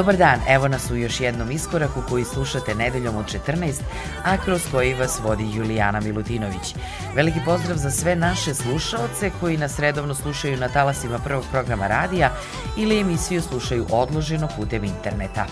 Dobar dan, evo nas u još jednom iskoraku koji slušate nedeljom od 14, a kroz koji vas vodi Julijana Milutinović. Veliki pozdrav za sve naše slušaoce koji nas redovno slušaju na talasima prvog programa radija ili emisiju slušaju odloženo putem interneta.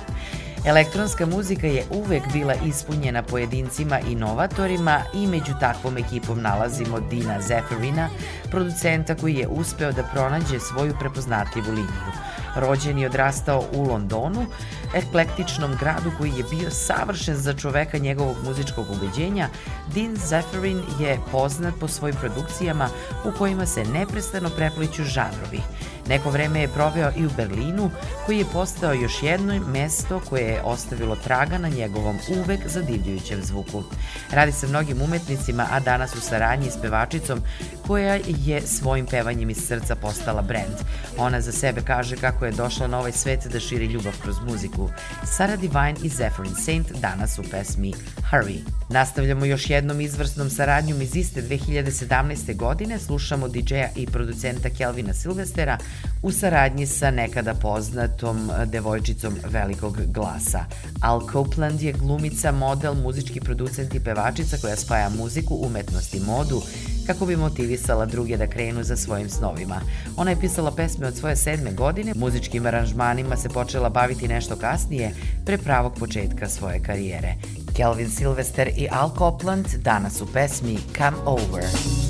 Elektronska muzika je uvek bila ispunjena pojedincima inovatorima i među takvom ekipom nalazimo Dina Zeferina, producenta koji je uspeo da pronađe svoju prepoznatljivu liniju. Rođen i odrastao u Londonu, eklektičnom gradu koji je bio savršen za čoveka njegovog muzičkog ubeđenja, Dean Zephyrin je poznat po svojim produkcijama u kojima se neprestano prepliću žanrovi. Neko vreme je proveo i u Berlinu, koji je postao još jedno mesto koje je ostavilo traga na njegovom uvek zadivljujućem zvuku. Radi sa mnogim umetnicima, a danas u saradnji s pevačicom koja je svojim pevanjem iz srca postala brend. Ona za sebe kaže kako je došla na ovaj svet da širi ljubav kroz muziku. Sara Divine i Zephyrin Saint danas u pesmi Hurry. Nastavljamo još jednom izvrsnom saradnjom iz iste 2017. godine. Slušamo DJ-a i producenta Kelvina Silvestera u saradnji sa nekada poznatom devojčicom velikog glasa. Al Copeland je glumica, model, muzički producent i pevačica koja spaja muziku, umetnost i modu kako bi motivisala druge da krenu za svojim snovima. Ona je pisala pesme od svoje sedme godine, muzičkim aranžmanima se počela baviti nešto kasnije, pre pravog početka svoje karijere. Kelvin Silvester i Al Copeland danas u pesmi Come Over.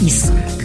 Iskorak.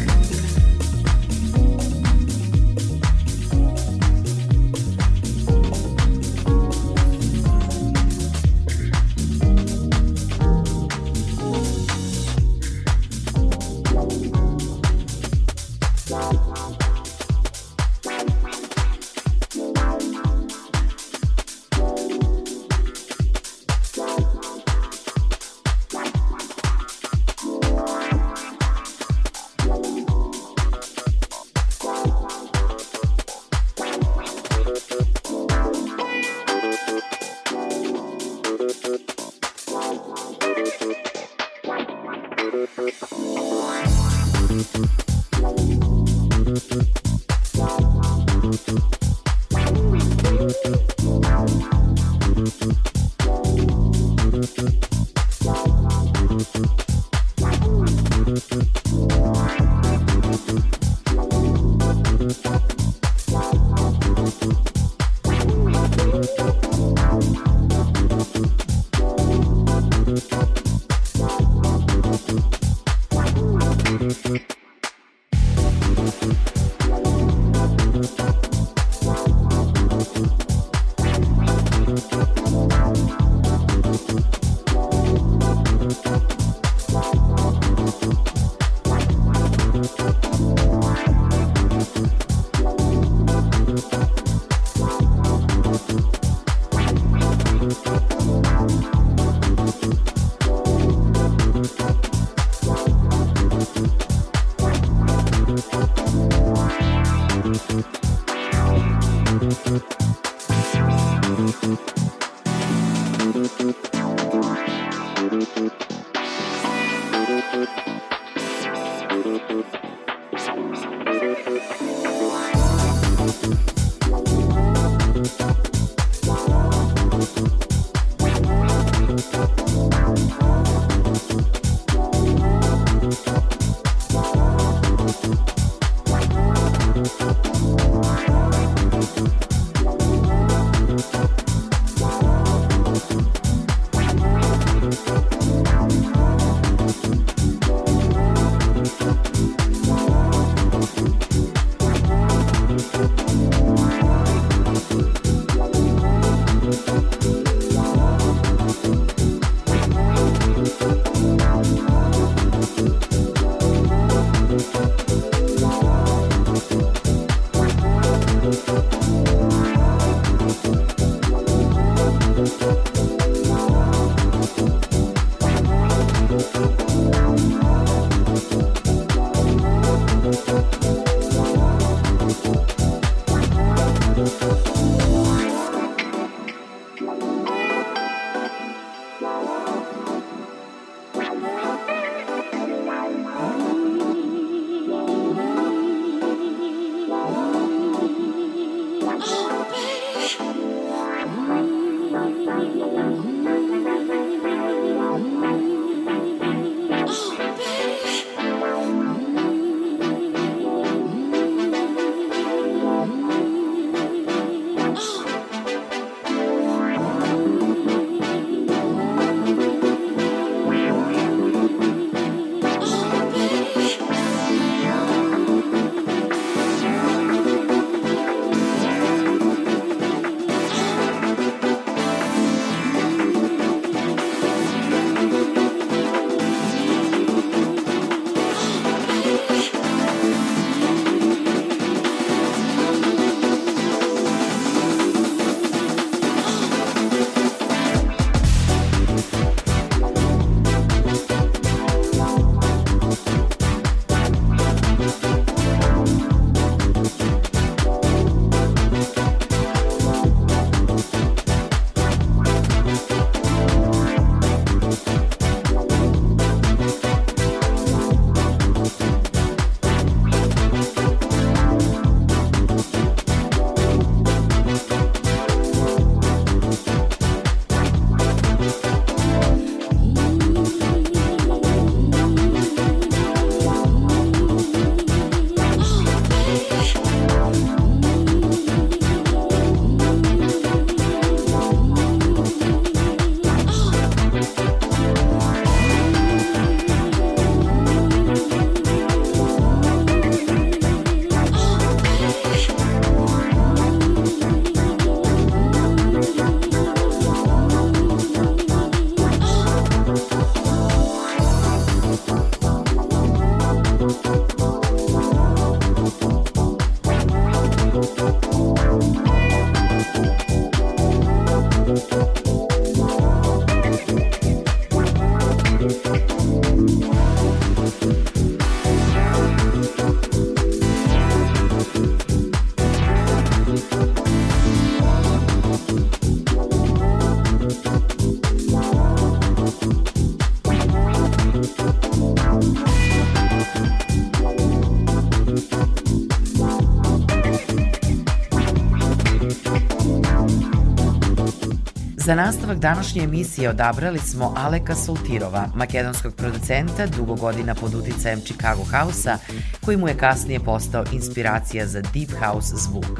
Za nastavak današnje emisije odabrali smo Aleka Soltirova, makedonskog producenta, dugo godina pod uticajem Chicago House-a, koji mu je kasnije postao inspiracija za Deep House zvuk.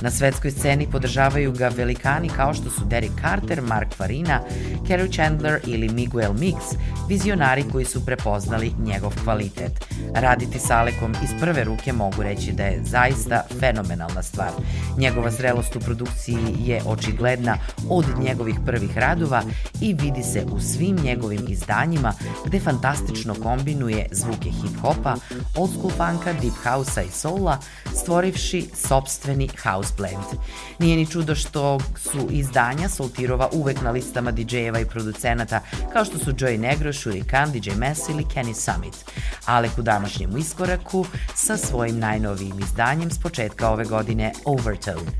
Na svetskoj sceni podržavaju ga velikani kao što su Derek Carter, Mark Farina, Kerry Chandler ili Miguel Mix, vizionari koji su prepoznali njegov kvalitet. Raditi sa Alekom iz prve ruke mogu reći da je zaista fenomenalna stvar. Njegova zrelost u produkciji je očigledna od njegovih prvih radova i vidi se u svim njegovim izdanjima gde fantastično kombinuje zvuke hip-hopa, old school funka, deep house-a i soula, stvorivši sobstveni house blend. Nije ni čudo što su izdanja Soltirova uvek na listama DJ-eva i producenata kao što su Joey Negro, Shuri Khan, DJ Messi ili Kenny Summit. Alek u današnjem iskoraku sa svojim najnovijim izdanjem s početka ove godine Overtone.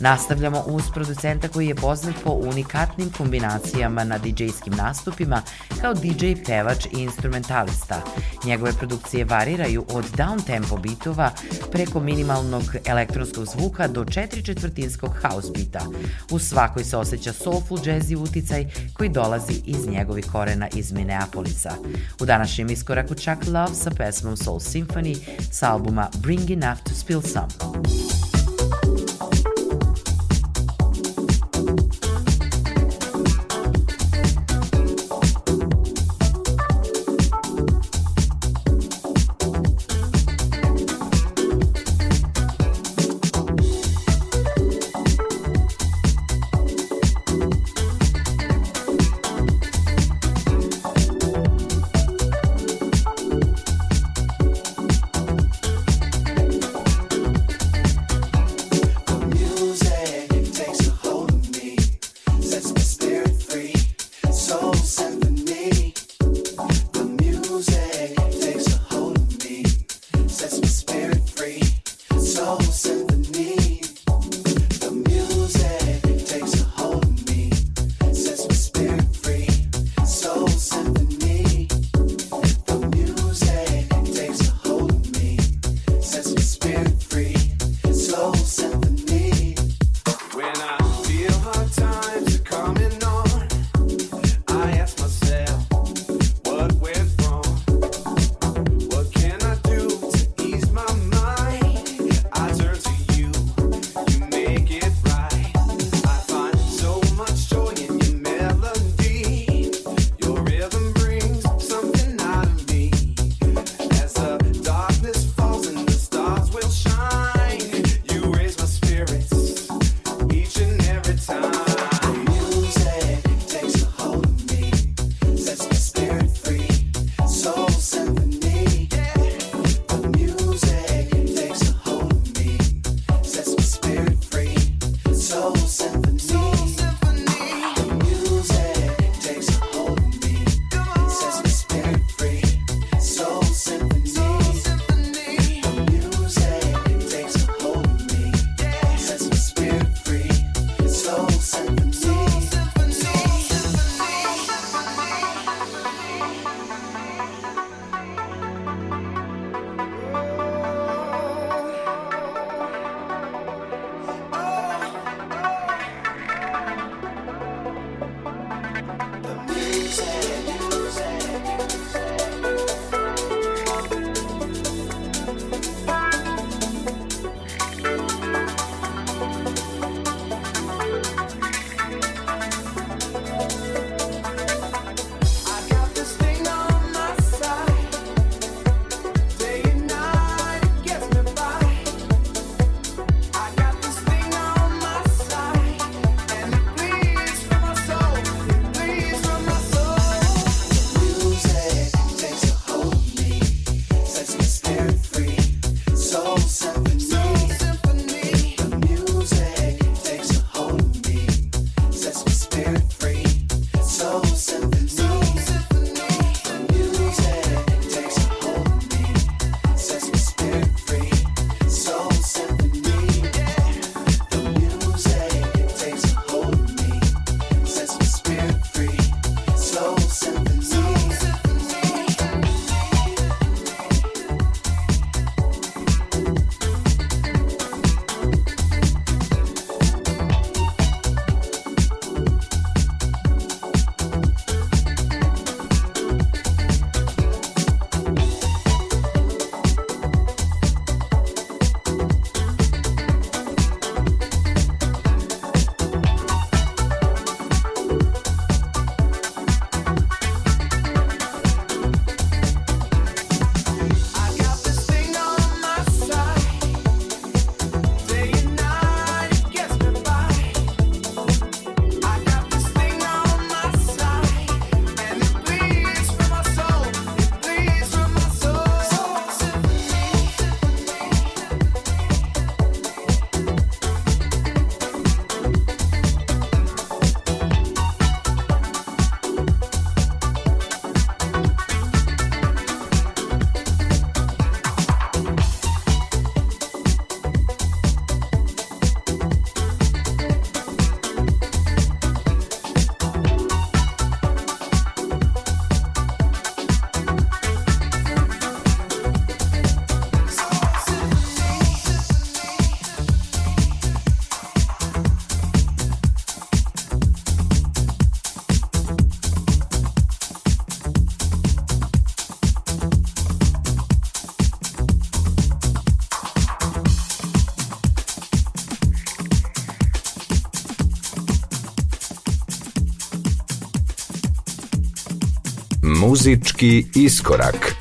Nastavljamo uz producenta koji je poznat po unikatnim kombinacijama na DJ-skim nastupima kao DJ, pevač i instrumentalista. Njegove produkcije variraju od down-tempo bitova preko minimalnog elektronskog zvuka do četiri četvrtinskog house bita. U svakoj se osjeća soulful jazzy uticaj koji dolazi iz njegovih korena iz Minneapolisa. U današnjem iskoraku Chuck Love sa pesmom Soul Symphony sa albuma Bring Enough to Spill Some. Muzički iskorak.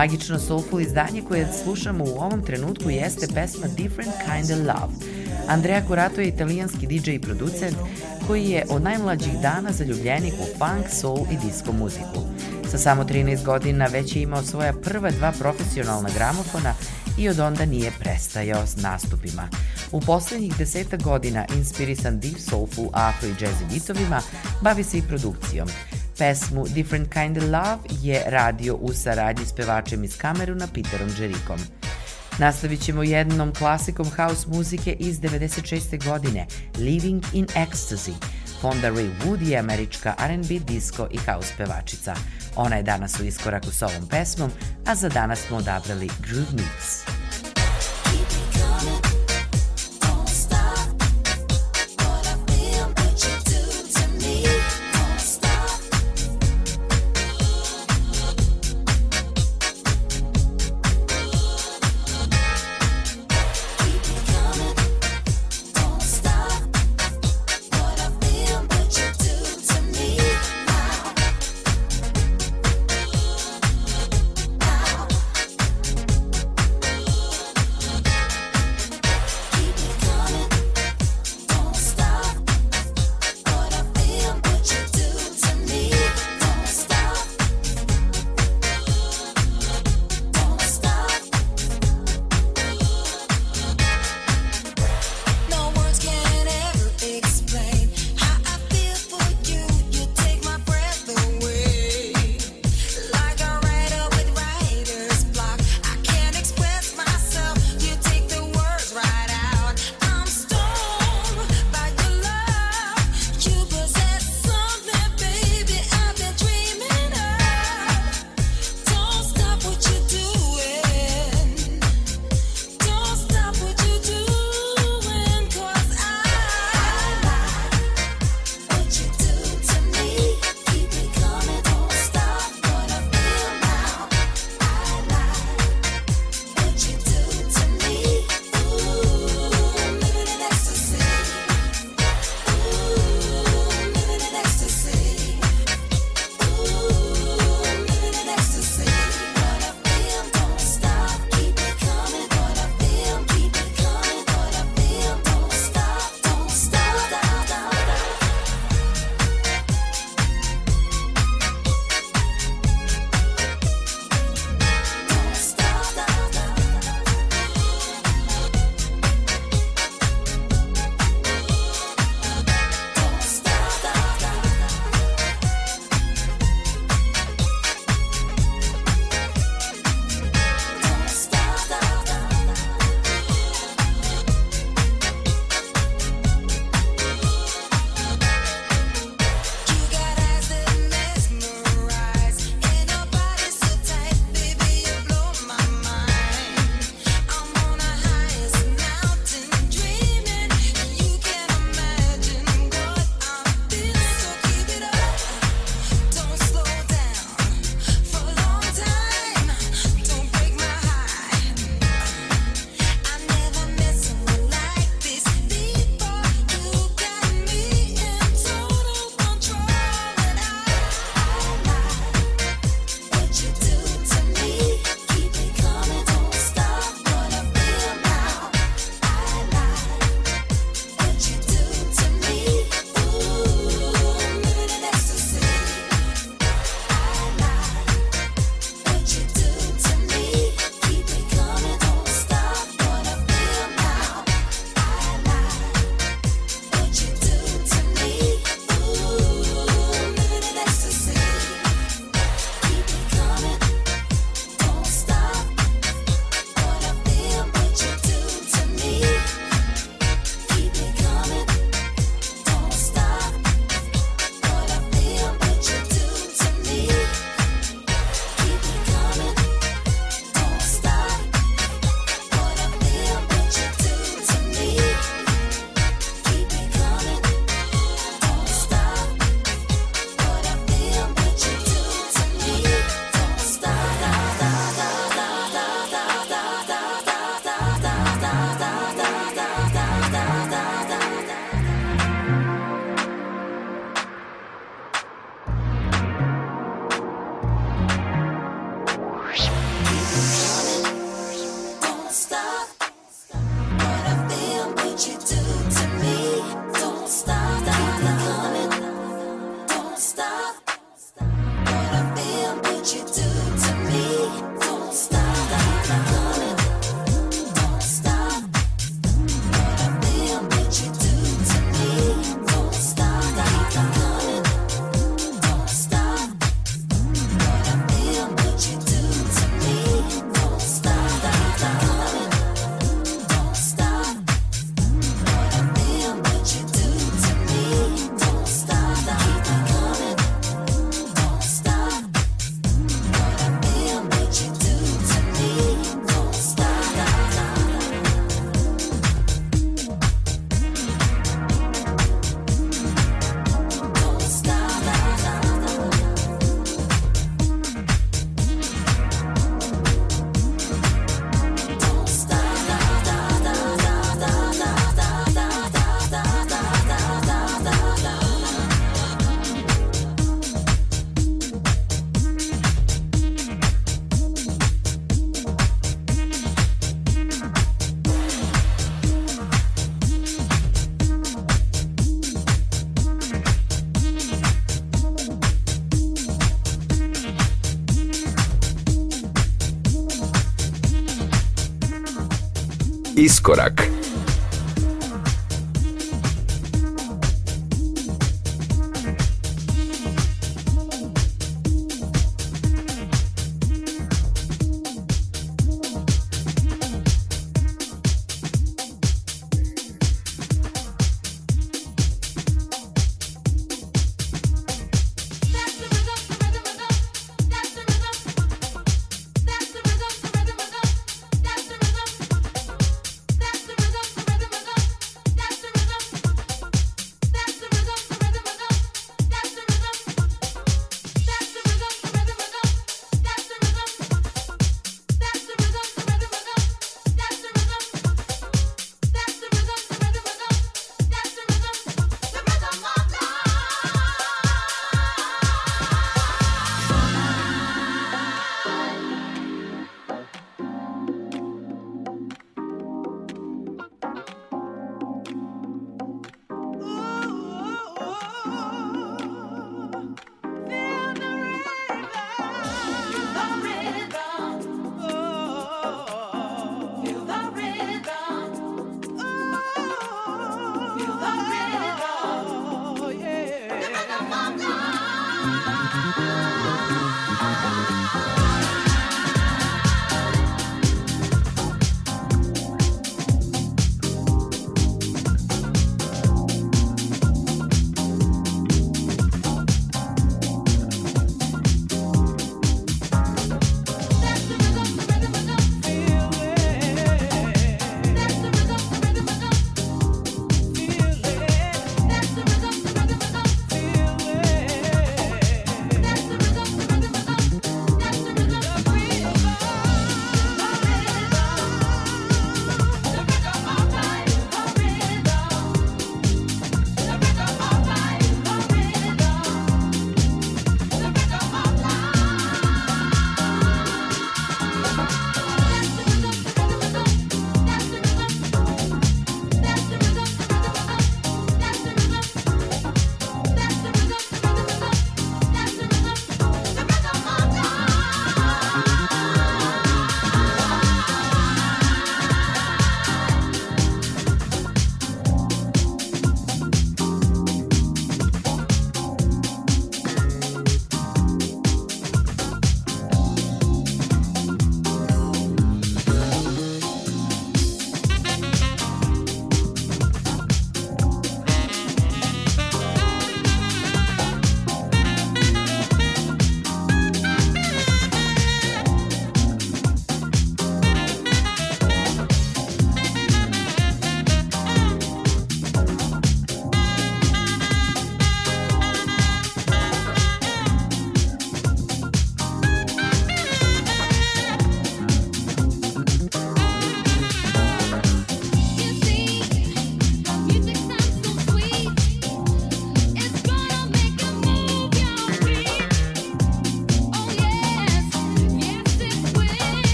Magično soulful izdanje koje slušamo u ovom trenutku jeste pesma Different Kind of Love. Andrea Curato je italijanski DJ i producent koji je od najmlađih dana zaljubljenik u funk, soul i disco muziku. Sa samo 13 godina već je imao svoja prva dva profesionalna gramofona i od onda nije prestajao s nastupima. U poslednjih deseta godina, inspirisan deep soulful, afro i jazzy bitovima, bavi se i produkcijom. Pesmu Different Kind of Love je radio u saradnji s pevačem iz Kameruna Peterom Džerikom. Nastavit ćemo jednom klasikom house muzike iz 96. godine, Living in Ecstasy. Fonda Ray Wood je američka R&B, disco i house pevačica. Ona je danas u iskoraku s ovom pesmom, a za danas smo odabrali Groove Mix.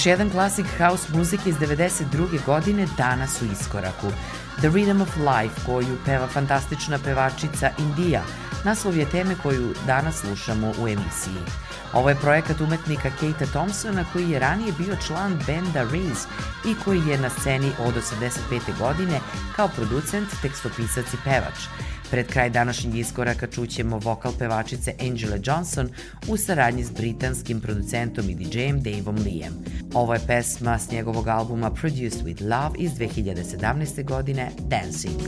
Još jedan klasik house muzike iz 92. godine danas u iskoraku. The Rhythm of Life, koju peva fantastična pevačica Indija, naslov je teme koju danas slušamo u emisiji. Ovo je projekat umetnika Kate Thompsona koji je ranije bio član benda Reese i koji je na sceni od 85. godine kao producent, tekstopisac i pevač. Pred kraj današnjeg iskoraka čućemo vokal pevačice Angela Johnson u saradnji s britanskim producentom i DJ-em Daveom Leeem. Ovo je pesma s njegovog albuma Produced with Love iz 2017. godine Dancing.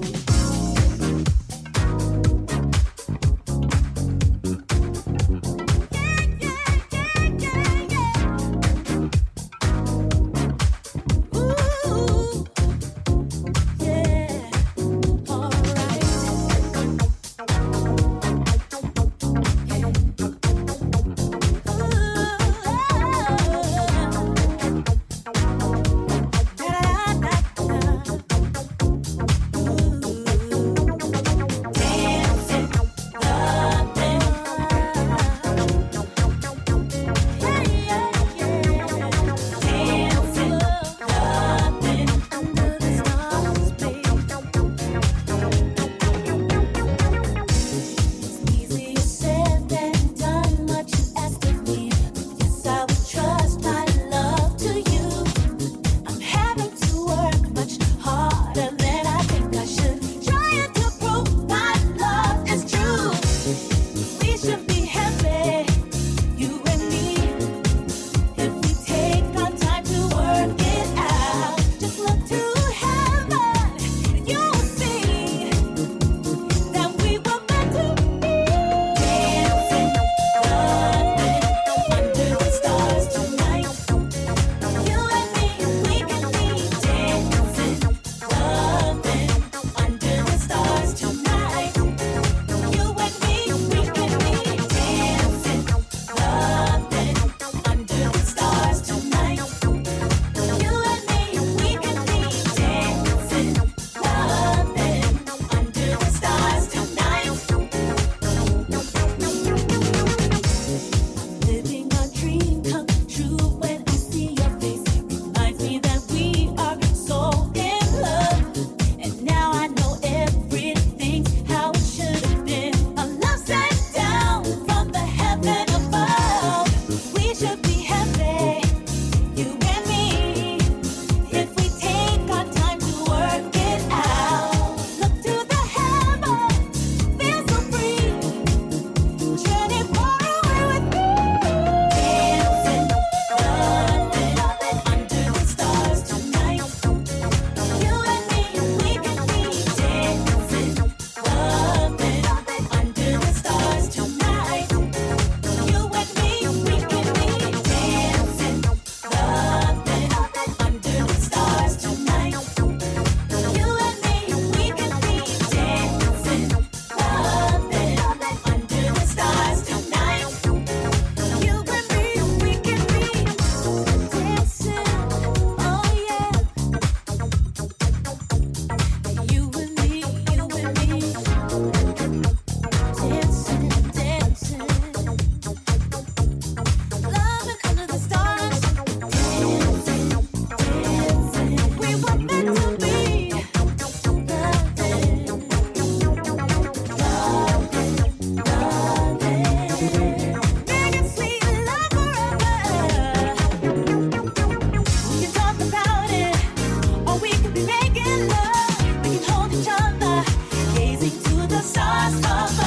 last of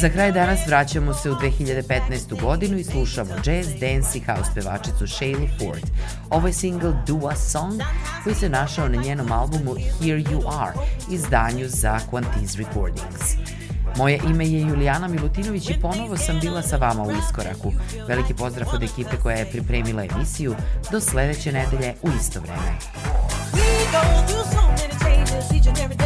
Za kraj danas vraćamo se u 2015. godinu i slušamo jazz, dance i house pevačicu Shayla Ford. Ovo je single Do A Song koji se našao na njenom albumu Here You Are, izdanju za Quantiz Recordings. Moje ime je Julijana Milutinović i ponovo sam bila sa vama u Iskoraku. Veliki pozdrav od ekipe koja je pripremila emisiju. Do sledeće nedelje u isto vreme. We go through so many changes each and every day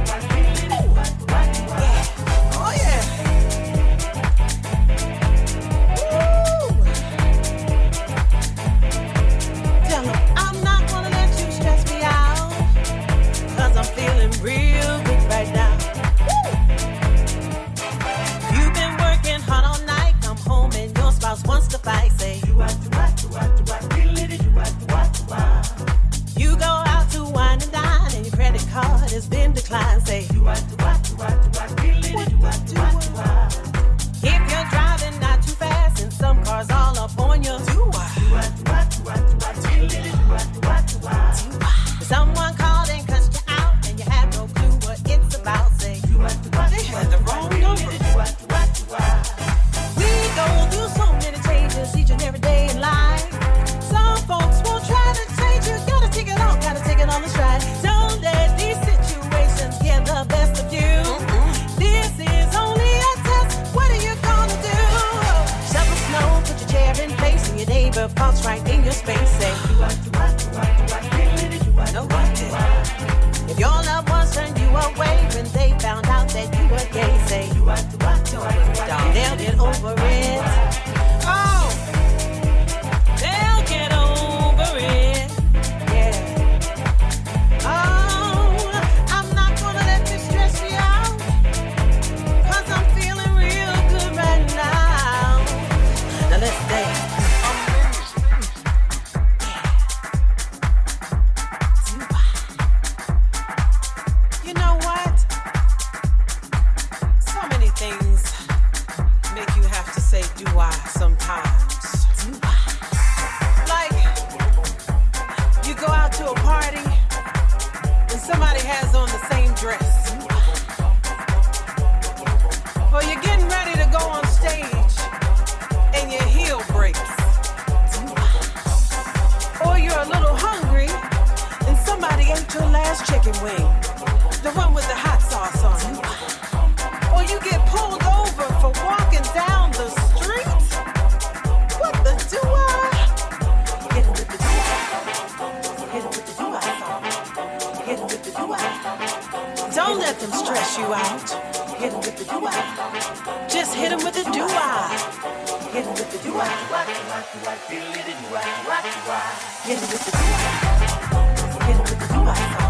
with the do I, do I, do I, do I, do I, do do I, get it? do I, do I, do I,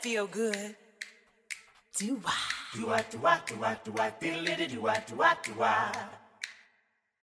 feel good?